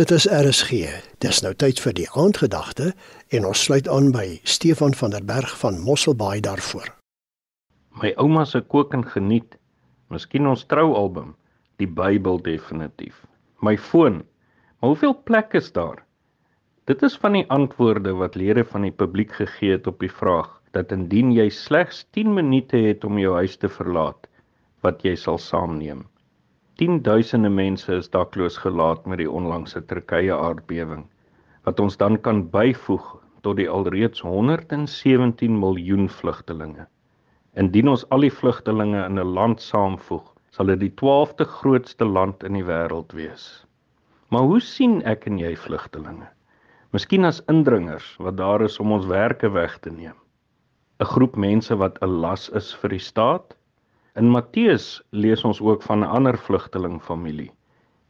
Dit is RSG. Dis nou tyd vir die aandgedagte en ons sluit aan by Stefan van der Berg van Mosselbaai daarvoor. My ouma se kook en geniet. Miskien ons troualbum, die Bybel definitief. My foon. Maar hoeveel plek is daar? Dit is van die antwoorde wat lede van die publiek gegee het op die vraag dat indien jy slegs 10 minute het om jou huis te verlaat, wat jy sal saamneem. Tienduisende mense is dakloos gelaat met die onlangse Turkye aardbewing wat ons dan kan byvoeg tot die alreeds 117 miljoen vlugtelinge. Indien ons al die vlugtelinge in 'n land saamvoeg, sal dit die 12de grootste land in die wêreld wees. Maar hoe sien ek en jy vlugtelinge? Miskien as indringers wat daar is om ons werke weg te neem. 'n Groep mense wat 'n las is vir die staat In Matteus lees ons ook van 'n ander vlugtelingfamilie.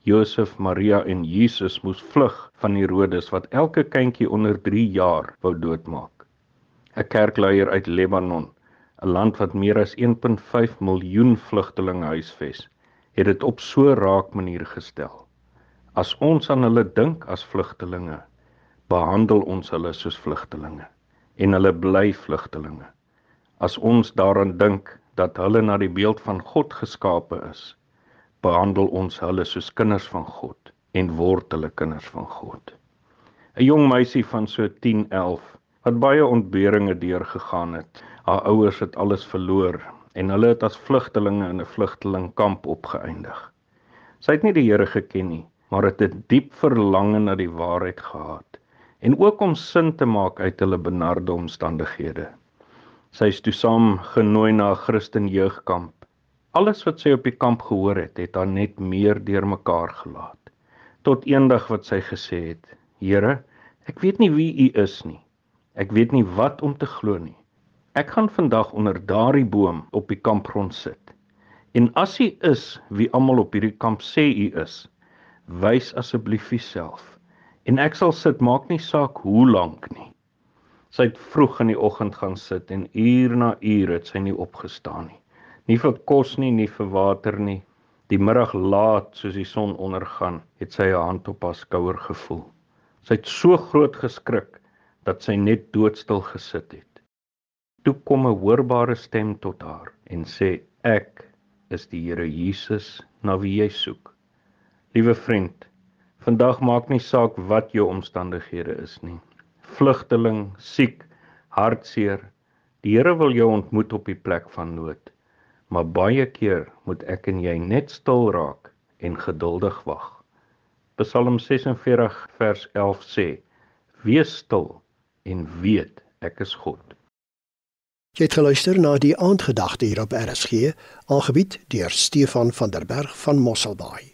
Josef, Maria en Jesus moes vlug van Herodes wat elke kindjie onder 3 jaar wou doodmaak. 'n Kerkleier uit Lebanon, 'n land wat meer as 1.5 miljoen vlugtelinge huisves, het dit op so raak manier gestel. As ons aan hulle dink as vlugtelinge, behandel ons hulle soos vlugtelinge en hulle bly vlugtelinge. As ons daaraan dink dat hulle na die beeld van God geskape is, behandel ons hulle soos kinders van God en word hulle kinders van God. 'n Jong meisie van so 10, 11 wat baie ontberinge deurgegaan het. Haar ouers het alles verloor en hulle het as vlugtelinge in 'n vlugtelingkamp opgeëindig. Sy het nie die Here geken nie, maar het 'n diep verlange na die waarheid gehad en ook om sin te maak uit hulle benarde omstandighede. Sy is toe saam genooi na 'n Christen jeugkamp. Alles wat sy op die kamp gehoor het, het haar net meer deurmekaar gelaat. Tot eendag wat sy gesê het: "Here, ek weet nie wie U is nie. Ek weet nie wat om te glo nie. Ek gaan vandag onder daardie boom op die kampgrond sit. En as U is wie almal op hierdie kamp sê U is, wys asseblief U self. En ek sal sit, maak nie saak hoe lank nie." Sy het vroeg in die oggend gaan sit en uur na uur het sy nie opgestaan nie. Nie vir kos nie, nie vir water nie. Die middag laat, soos die son ondergaan, het sy 'n hand op haar skouer gevoel. Sy het so groot geskrik dat sy net doodstil gesit het. Toe kom 'n hoorbare stem tot haar en sê: "Ek is die Here Jesus na wie jy soek." Liewe vriend, vandag maak nie saak wat jou omstandighede is nie vlugteling, siek, hartseer. Die Here wil jou ontmoet op die plek van nood. Maar baie keer moet ek en jy net stil raak en geduldig wag. Psalm 46 vers 11 sê: Wees stil en weet ek is God. Jy het geluister na die aandgedagte hier op RSG, aangebied deur Stefan van der Berg van Mosselbaai.